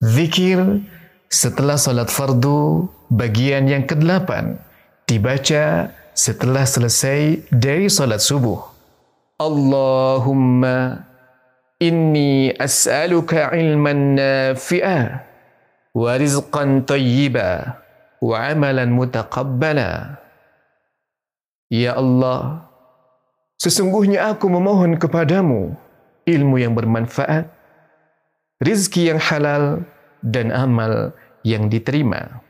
Zikir setelah solat fardu bagian yang ke-8 dibaca setelah selesai dari solat subuh. Allahumma inni as'aluka ilman nafi'a wa rizqan tayyiba wa amalan mutaqabbala. Ya Allah, sesungguhnya aku memohon kepadamu ilmu yang bermanfaat rizki yang halal dan amal yang diterima.